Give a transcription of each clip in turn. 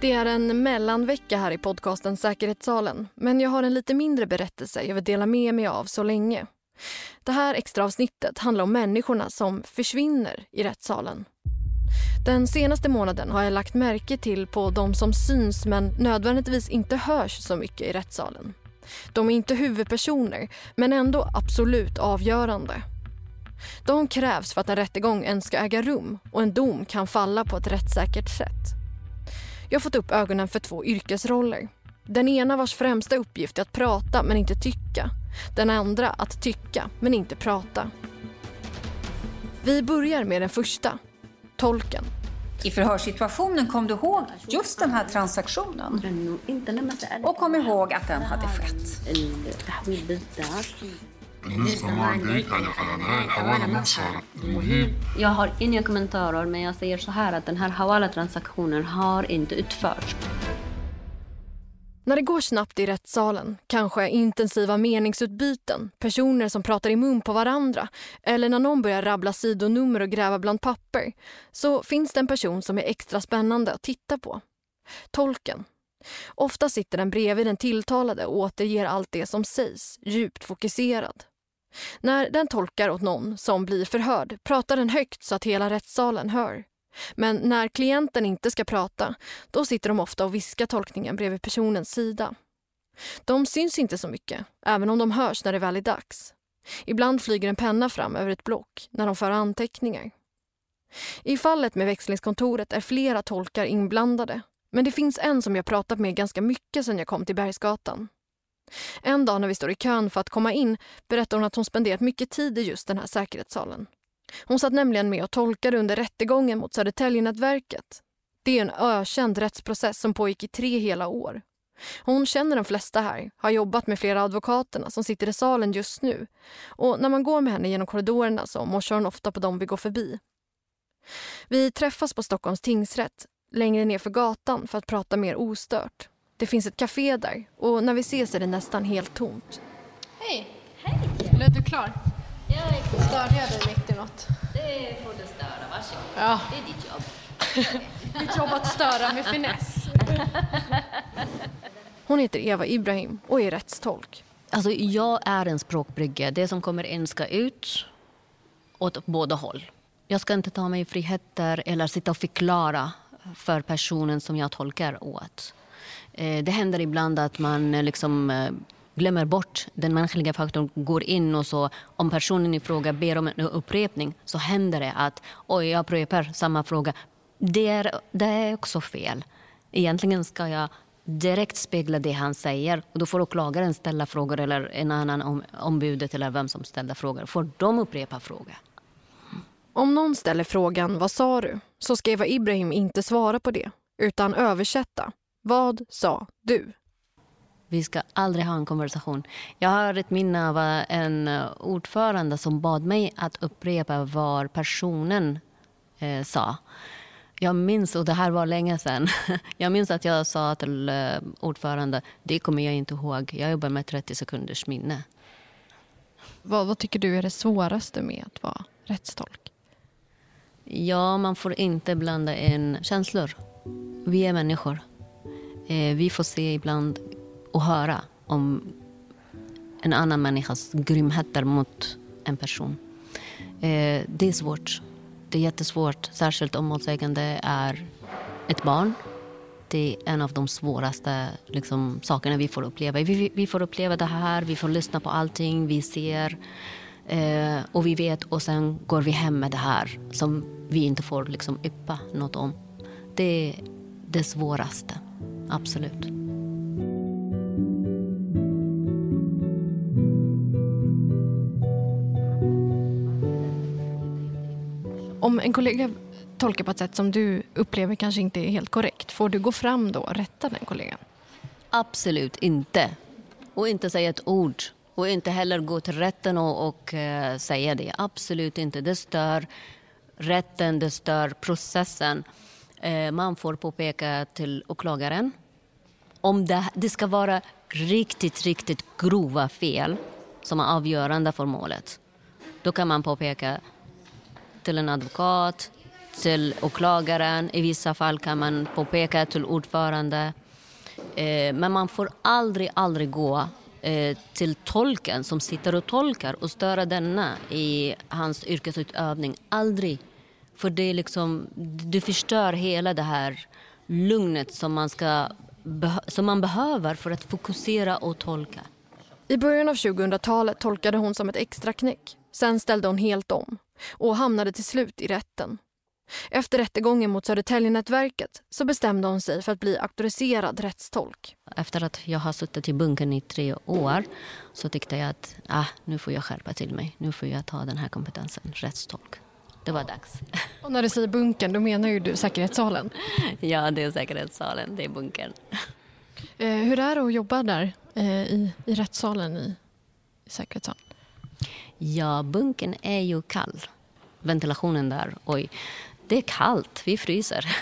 Det är en mellanvecka här i podcasten Säkerhetssalen men jag har en lite mindre berättelse jag vill dela med mig av så länge. Det här extra avsnittet handlar om människorna som försvinner i rättssalen. Den senaste månaden har jag lagt märke till på de som syns men nödvändigtvis inte hörs så mycket i rättssalen. De är inte huvudpersoner men ändå absolut avgörande. De krävs för att en rättegång ens ska äga rum och en dom kan falla på ett rättssäkert sätt. Jag har fått upp ögonen för två yrkesroller. Den ena vars främsta uppgift är att prata men inte tycka. Den andra att tycka men inte prata. Vi börjar med den första, tolken. I förhörssituationen kom du ihåg just den här transaktionen och kom ihåg att den hade skett. Jag har inga kommentarer men jag säger så här att den här Hawala-transaktionen har inte utförts. När det går snabbt i rättssalen, kanske intensiva meningsutbyten, personer som pratar i mun på varandra eller när någon börjar rabbla sidonummer och gräva bland papper, så finns det en person som är extra spännande att titta på. Tolken. Ofta sitter den bredvid den tilltalade och återger allt det som sägs, djupt fokuserad. När den tolkar åt någon som blir förhörd pratar den högt så att hela rättssalen hör. Men när klienten inte ska prata, då sitter de ofta och viskar tolkningen bredvid personens sida. De syns inte så mycket, även om de hörs när det väl är dags. Ibland flyger en penna fram över ett block när de för anteckningar. I fallet med växlingskontoret är flera tolkar inblandade. Men det finns en som jag pratat med ganska mycket sedan jag kom till Bergsgatan. En dag när vi står i kön för att komma in berättar hon att hon spenderat mycket tid i just den här säkerhetssalen. Hon satt nämligen med och tolkade under rättegången mot Södertäljenätverket. Det är en ökänd rättsprocess som pågick i tre hela år. Hon känner de flesta här, har jobbat med flera advokaterna som sitter i salen just nu. Och när man går med henne genom korridorerna så morsar hon ofta på dem vi går förbi. Vi träffas på Stockholms tingsrätt, längre ner för gatan för att prata mer ostört. Det finns ett café där och när vi ses är det nästan helt tomt. Hej! Hej! Är du klar? Jag är klar. Störde jag dig mitt i något? Det får du störa, varsågod. Ja. Det är ditt jobb. Mitt jobb att störa med finess. Hon heter Eva Ibrahim och är rättstolk. Alltså, jag är en språkbrygga. Det som kommer in ska ut åt båda håll. Jag ska inte ta mig friheter eller sitta och förklara för personen som jag tolkar åt. Eh, det händer ibland att man eh, liksom eh, glömmer bort den mänskliga faktorn, går in och så om personen i fråga ber om en upprepning så händer det att oj, jag upprepar samma fråga. Det är, det är också fel. Egentligen ska jag direkt spegla det han säger och då får åklagaren ställa frågor eller en annan om, ombudet eller vem som ställer frågor. Får de upprepa frågor? Om någon ställer frågan “Vad sa du?” så ska Eva Ibrahim inte svara på det, utan översätta. Vad sa du? Vi ska aldrig ha en konversation. Jag har ett minne av en ordförande som bad mig att upprepa vad personen eh, sa. Jag minns, och det här var länge sedan, jag minns att jag sa till eh, ordförande, det kommer jag inte ihåg, jag jobbar med 30 sekunders minne. Vad, vad tycker du är det svåraste med att vara rättstolk? Ja, man får inte blanda in känslor. Vi är människor. Eh, vi får se ibland och höra om en annan människas grymheter mot en person. Eh, det är svårt. Det är jättesvårt, särskilt om målsägande är ett barn. Det är en av de svåraste liksom, sakerna vi får uppleva. Vi, vi, får uppleva det här, vi får lyssna på allting, vi ser eh, och vi vet och sen går vi hem med det här som vi inte får liksom, yppa något om. Det det svåraste, absolut. Om en kollega tolkar på ett sätt som du upplever kanske inte är helt korrekt, får du gå fram då och rätta den kollegan? Absolut inte. Och inte säga ett ord. Och inte heller gå till rätten och, och uh, säga det. Absolut inte. Det stör rätten, det stör processen. Eh, man får påpeka till åklagaren. Om det, det ska vara riktigt, riktigt grova fel som är avgörande för målet, då kan man påpeka till en advokat, till åklagaren. I vissa fall kan man påpeka till ordförande. Eh, men man får aldrig, aldrig gå eh, till tolken som sitter och tolkar och störa denna i hans yrkesutövning. Aldrig. För det är liksom, du förstör hela det här lugnet som man, ska, som man behöver för att fokusera och tolka. I början av 2000-talet tolkade hon som ett extra knäck. Sen ställde hon helt om och hamnade till slut i rätten. Efter rättegången mot Södertäljenätverket så bestämde hon sig för att bli auktoriserad rättstolk. Efter att jag har suttit i bunkern i tre år så tyckte jag att ah, nu får jag skärpa till mig. Nu får jag ta den här kompetensen, rättstolk. Det var dags. Och när du säger bunkern, då menar ju du säkerhetssalen? ja, det är säkerhetssalen. Det är bunkern. Eh, hur är det att jobba där eh, i, i rättssalen i, i säkerhetssalen? Ja, bunkern är ju kall. Ventilationen där, oj. Det är kallt, vi fryser.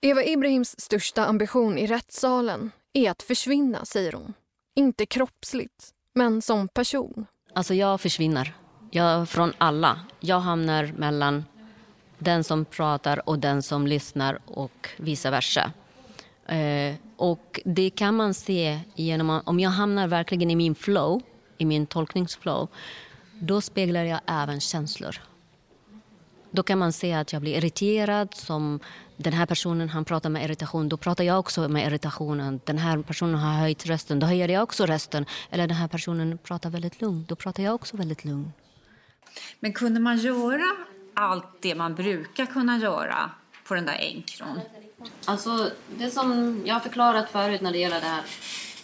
Eva Ibrahims största ambition i rättssalen är att försvinna, säger hon. Inte kroppsligt, men som person. Alltså jag försvinner. Jag, från alla. Jag hamnar mellan den som pratar och den som lyssnar och vice versa. Eh, och det kan man se genom om jag hamnar verkligen i min flow, i min tolkningsflow, då speglar jag även känslor. Då kan man se att jag blir irriterad. Som den här personen han pratar med irritation, då pratar jag också med irritationen. Den här personen har höjt rösten, då höjer jag också rösten. Eller den här personen pratar väldigt lugnt, då pratar jag också väldigt lugnt. Men kunde man göra allt det man brukar kunna göra på den där enkron? Alltså, det som jag har förklarat förut när det gäller det här.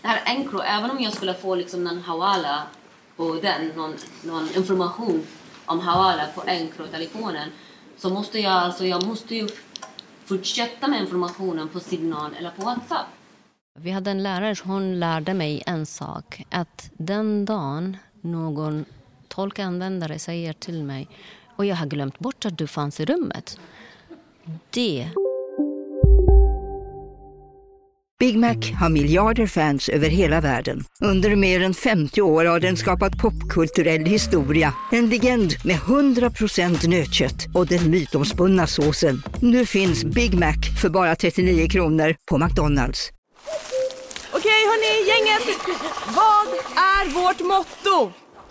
Det här enkro, även om jag skulle få liksom en hawala på den, någon, någon information om Hawala på Encro-telefonen så måste jag, alltså, jag måste ju fortsätta med informationen på signal eller på Whatsapp. Vi hade en lärare hon lärde mig en sak. Att den dagen någon tolkanvändare säger till mig och jag har glömt bort att du fanns i rummet. Det Big Mac har miljarder fans över hela världen. Under mer än 50 år har den skapat popkulturell historia. En legend med 100% nötkött och den mytomspunna såsen. Nu finns Big Mac för bara 39 kronor på McDonalds. Okej hörni, gänget! Vad är vårt motto?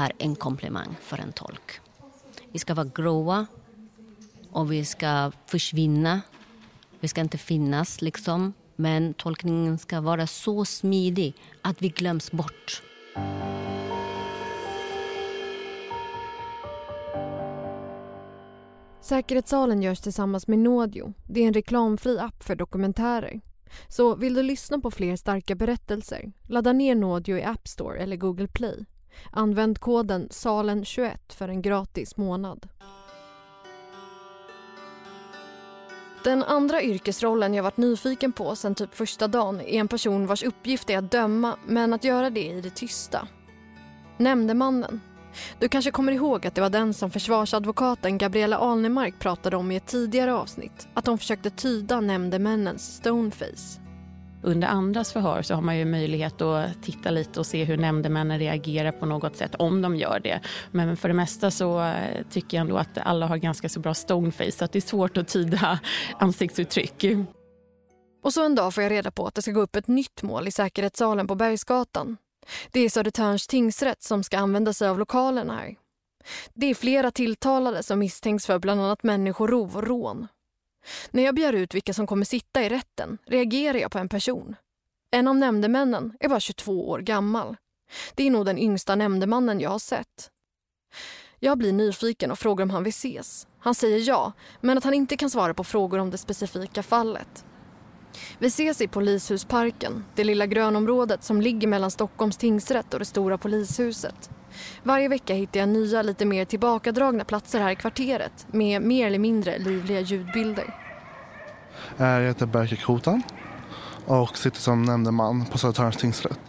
Är en komplimang för en tolk. Vi ska vara gråa och vi ska försvinna. Vi ska inte finnas, liksom. Men tolkningen ska vara så smidig att vi glöms bort. Säkerhetssalen görs tillsammans med Nodio. Det är en reklamfri app för dokumentärer. Så vill du lyssna på fler starka berättelser, ladda ner Nodio i App Store eller Google Play. Använd koden SALEN21 för en gratis månad. Den andra yrkesrollen jag varit nyfiken på sen typ första dagen är en person vars uppgift är att döma men att göra det i det tysta. Nämndemannen. Du kanske kommer ihåg att det var den som försvarsadvokaten Gabriella Alnemark pratade om i ett tidigare avsnitt. Att hon försökte tyda nämndemännens stoneface. Under andras förhör så har man ju möjlighet att titta lite och se hur nämndemännen reagerar på något sätt, om de gör det. Men för det mesta så eh, tycker jag ändå att alla har ganska så bra stoneface, så att det är svårt att tyda ansiktsuttryck. Och så en dag får jag reda på att det ska gå upp ett nytt mål i säkerhetssalen på Bergsgatan. Det är Södertörns tingsrätt som ska använda sig av lokalerna här. Det är flera tilltalade som misstänks för bland annat människorov och rån. När jag begär ut vilka som kommer sitta i rätten reagerar jag på en person. En av nämndemännen är bara 22 år gammal. Det är nog den yngsta nämndemannen jag har sett. Jag blir nyfiken och frågar om han vill ses. Han säger ja, men att han inte kan svara på frågor om det specifika fallet. Vi ses i Polishusparken, det lilla grönområdet som ligger mellan Stockholms tingsrätt och det stora polishuset. Varje vecka hittar jag nya, lite mer tillbakadragna platser här i kvarteret med mer eller mindre livliga ljudbilder. Jag heter Berker Kotan och sitter som nämndeman på Södertörns tingsrätt.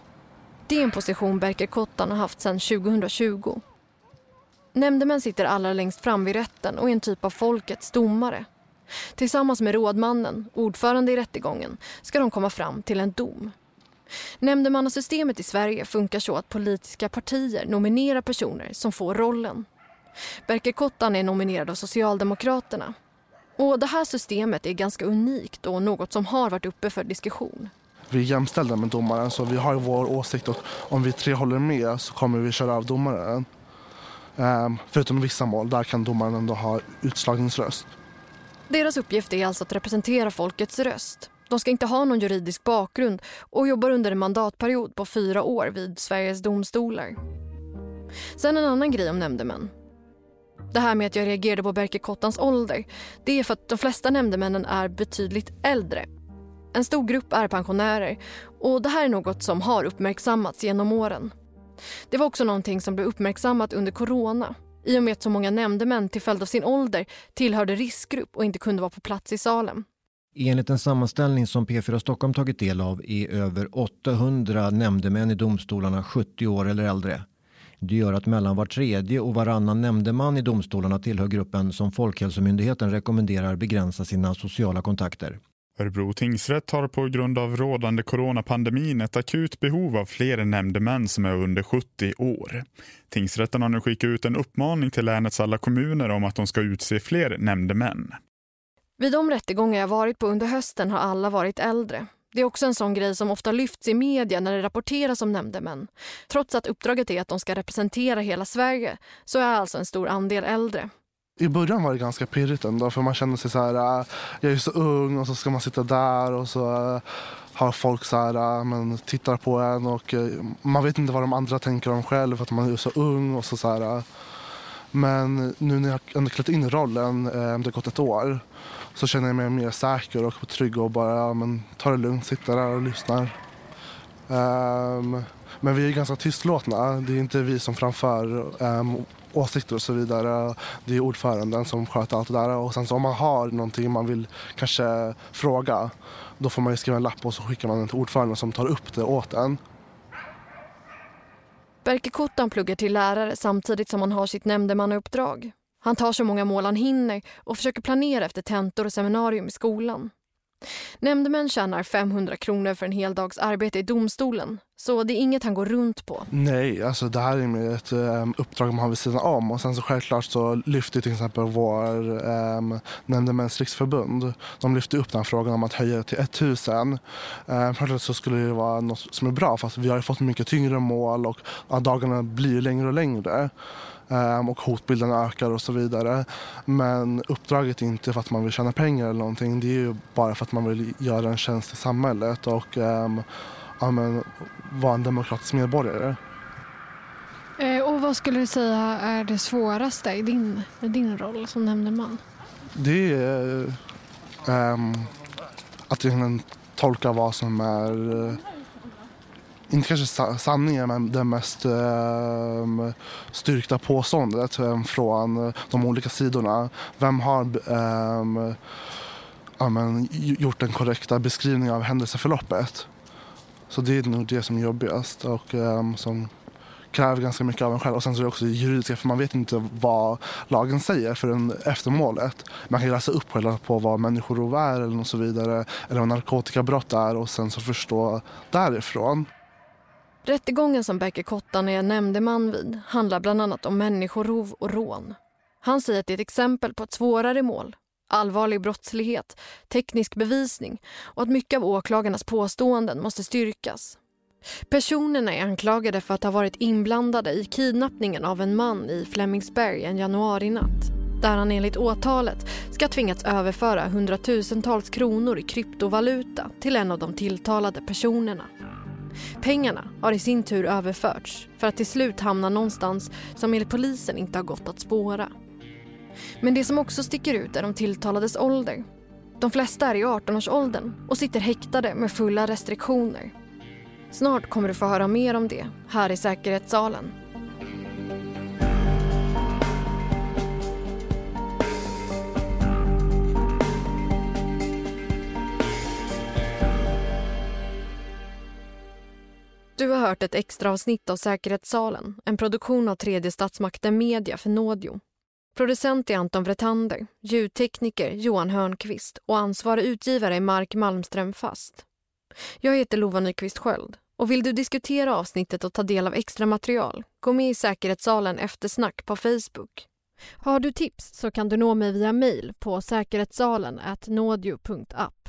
Det är en position Berker Kottan har haft sedan 2020. Nämndemän sitter allra längst fram vid rätten och är en typ av folkets domare. Tillsammans med rådmannen, ordförande i rättegången, ska de komma fram till en dom. Nämndemannasystemet i Sverige funkar så att politiska partier nominerar personer som får rollen. Berker Kottan är nominerad av Socialdemokraterna. Och det här systemet är ganska unikt och något som har varit uppe för diskussion. Vi är jämställda med domaren så vi har vår åsikt och om vi tre håller med så kommer vi köra av domaren. Um, förutom vissa mål, där kan domaren ändå ha utslagningsröst. Deras uppgift är alltså att representera folkets röst. De ska inte ha någon juridisk bakgrund och jobbar under en mandatperiod på fyra år vid Sveriges domstolar. Sen en annan grej om nämndemän. Det här med att jag reagerade på Berke Kottans ålder, det är för att de flesta nämndemännen är betydligt äldre. En stor grupp är pensionärer och det här är något som har uppmärksammats genom åren. Det var också någonting som blev uppmärksammat under corona i och med att så många nämndemän till följd av sin ålder tillhörde riskgrupp och inte kunde vara på plats i salen. Enligt en sammanställning som P4 Stockholm tagit del av är över 800 nämndemän i domstolarna 70 år eller äldre. Det gör att mellan var tredje och varannan nämndeman i domstolarna tillhör gruppen som Folkhälsomyndigheten rekommenderar begränsa sina sociala kontakter. Örebro tingsrätt har på grund av rådande coronapandemin ett akut behov av fler nämndemän som är under 70 år. Tingsrätten har nu skickat ut en uppmaning till länets alla kommuner om att de ska utse fler nämndemän. Vid de rättegångar jag varit på under hösten har alla varit äldre. Det är också en sån grej som ofta lyfts i media när det rapporteras om nämndemän. Trots att uppdraget är att de ska representera hela Sverige så är alltså en stor andel äldre. I början var det ganska pirrigt ändå för man kände sig så här, ah, jag är så ung och så ska man sitta där och så eh, har folk så här, eh, men tittar på en och eh, man vet inte vad de andra tänker om själv för att man är så ung och så, så här. Men nu när jag ändå klätt in i rollen, det har gått ett år, så känner jag mig mer säker och trygg och bara ja, men, ta det lugnt, sitta där och lyssnar. Um, men vi är ganska tystlåtna. Det är inte vi som framför um, åsikter och så vidare. Det är ordföranden som sköter allt det där. Och sen så om man har någonting man vill kanske fråga, då får man skriva en lapp och så skickar man den till ordföranden som tar upp det åt en. Berke Kottan pluggar till lärare samtidigt som han har sitt nämndemannauppdrag. Han tar så många mål han hinner och försöker planera efter tentor och seminarium i skolan. Nämndemän tjänar 500 kronor för en hel dags arbete i domstolen. Så det är inget han går runt på. Nej, alltså det här är mer ett um, uppdrag man har vid sidan om. Och sen så självklart så lyfter till exempel vår um, Nämndemäns riksförbund. De lyfter upp den frågan om att höja det till 1000. Um, ehm, självklart så skulle det vara något som är bra för vi har fått mycket tyngre mål och ja, dagarna blir längre och längre. Ehm, och hotbilden ökar och så vidare. Men uppdraget är inte för att man vill tjäna pengar eller någonting. Det är ju bara för att man vill göra en tjänst i samhället och um, ja, men, vara en demokratisk medborgare. Eh, och vad skulle du säga är det svåraste i din, i din roll som nämndeman? Det är um, att tolka vad som är inte kanske sanningen, men det mest eh, styrkta påståendet eh, från eh, de olika sidorna. Vem har eh, ja, men, gjort den korrekta beskrivningen av händelseförloppet? Så det är nog det som är jobbigast och eh, som kräver ganska mycket av en själv. Och sen så är det också juridiska för man vet inte vad lagen säger förrän efter målet. Man kan läsa upp själva på vad människorov är eller och så vidare. Eller vad narkotikabrott är och sen så förstå därifrån. Rättegången som Berke Kottan är nämndeman vid handlar bland annat om människorov och rån. Han säger att det är ett exempel på ett svårare mål, allvarlig brottslighet, teknisk bevisning och att mycket av åklagarnas påståenden måste styrkas. Personerna är anklagade för att ha varit inblandade i kidnappningen av en man i Flemingsberg en januarinatt där han enligt åtalet ska tvingats överföra hundratusentals kronor i kryptovaluta till en av de tilltalade personerna. Pengarna har i sin tur överförts för att till slut hamna någonstans som enligt polisen inte har gått att spåra. Men det som också sticker ut är de tilltalades ålder. De flesta är i 18-årsåldern och sitter häktade med fulla restriktioner. Snart kommer du få höra mer om det här i säkerhetssalen. Du har hört ett extra avsnitt av Säkerhetssalen, en produktion av tredje statsmakten Media för Nådio. Producent är Anton Vretander, ljudtekniker Johan Hörnqvist och ansvarig utgivare är Mark Malmström Fast. Jag heter Lova Nyqvist Sköld och vill du diskutera avsnittet och ta del av extra material, gå med i Säkerhetssalen Eftersnack på Facebook. Har du tips så kan du nå mig via mejl på säkerhetssalen nådio.app.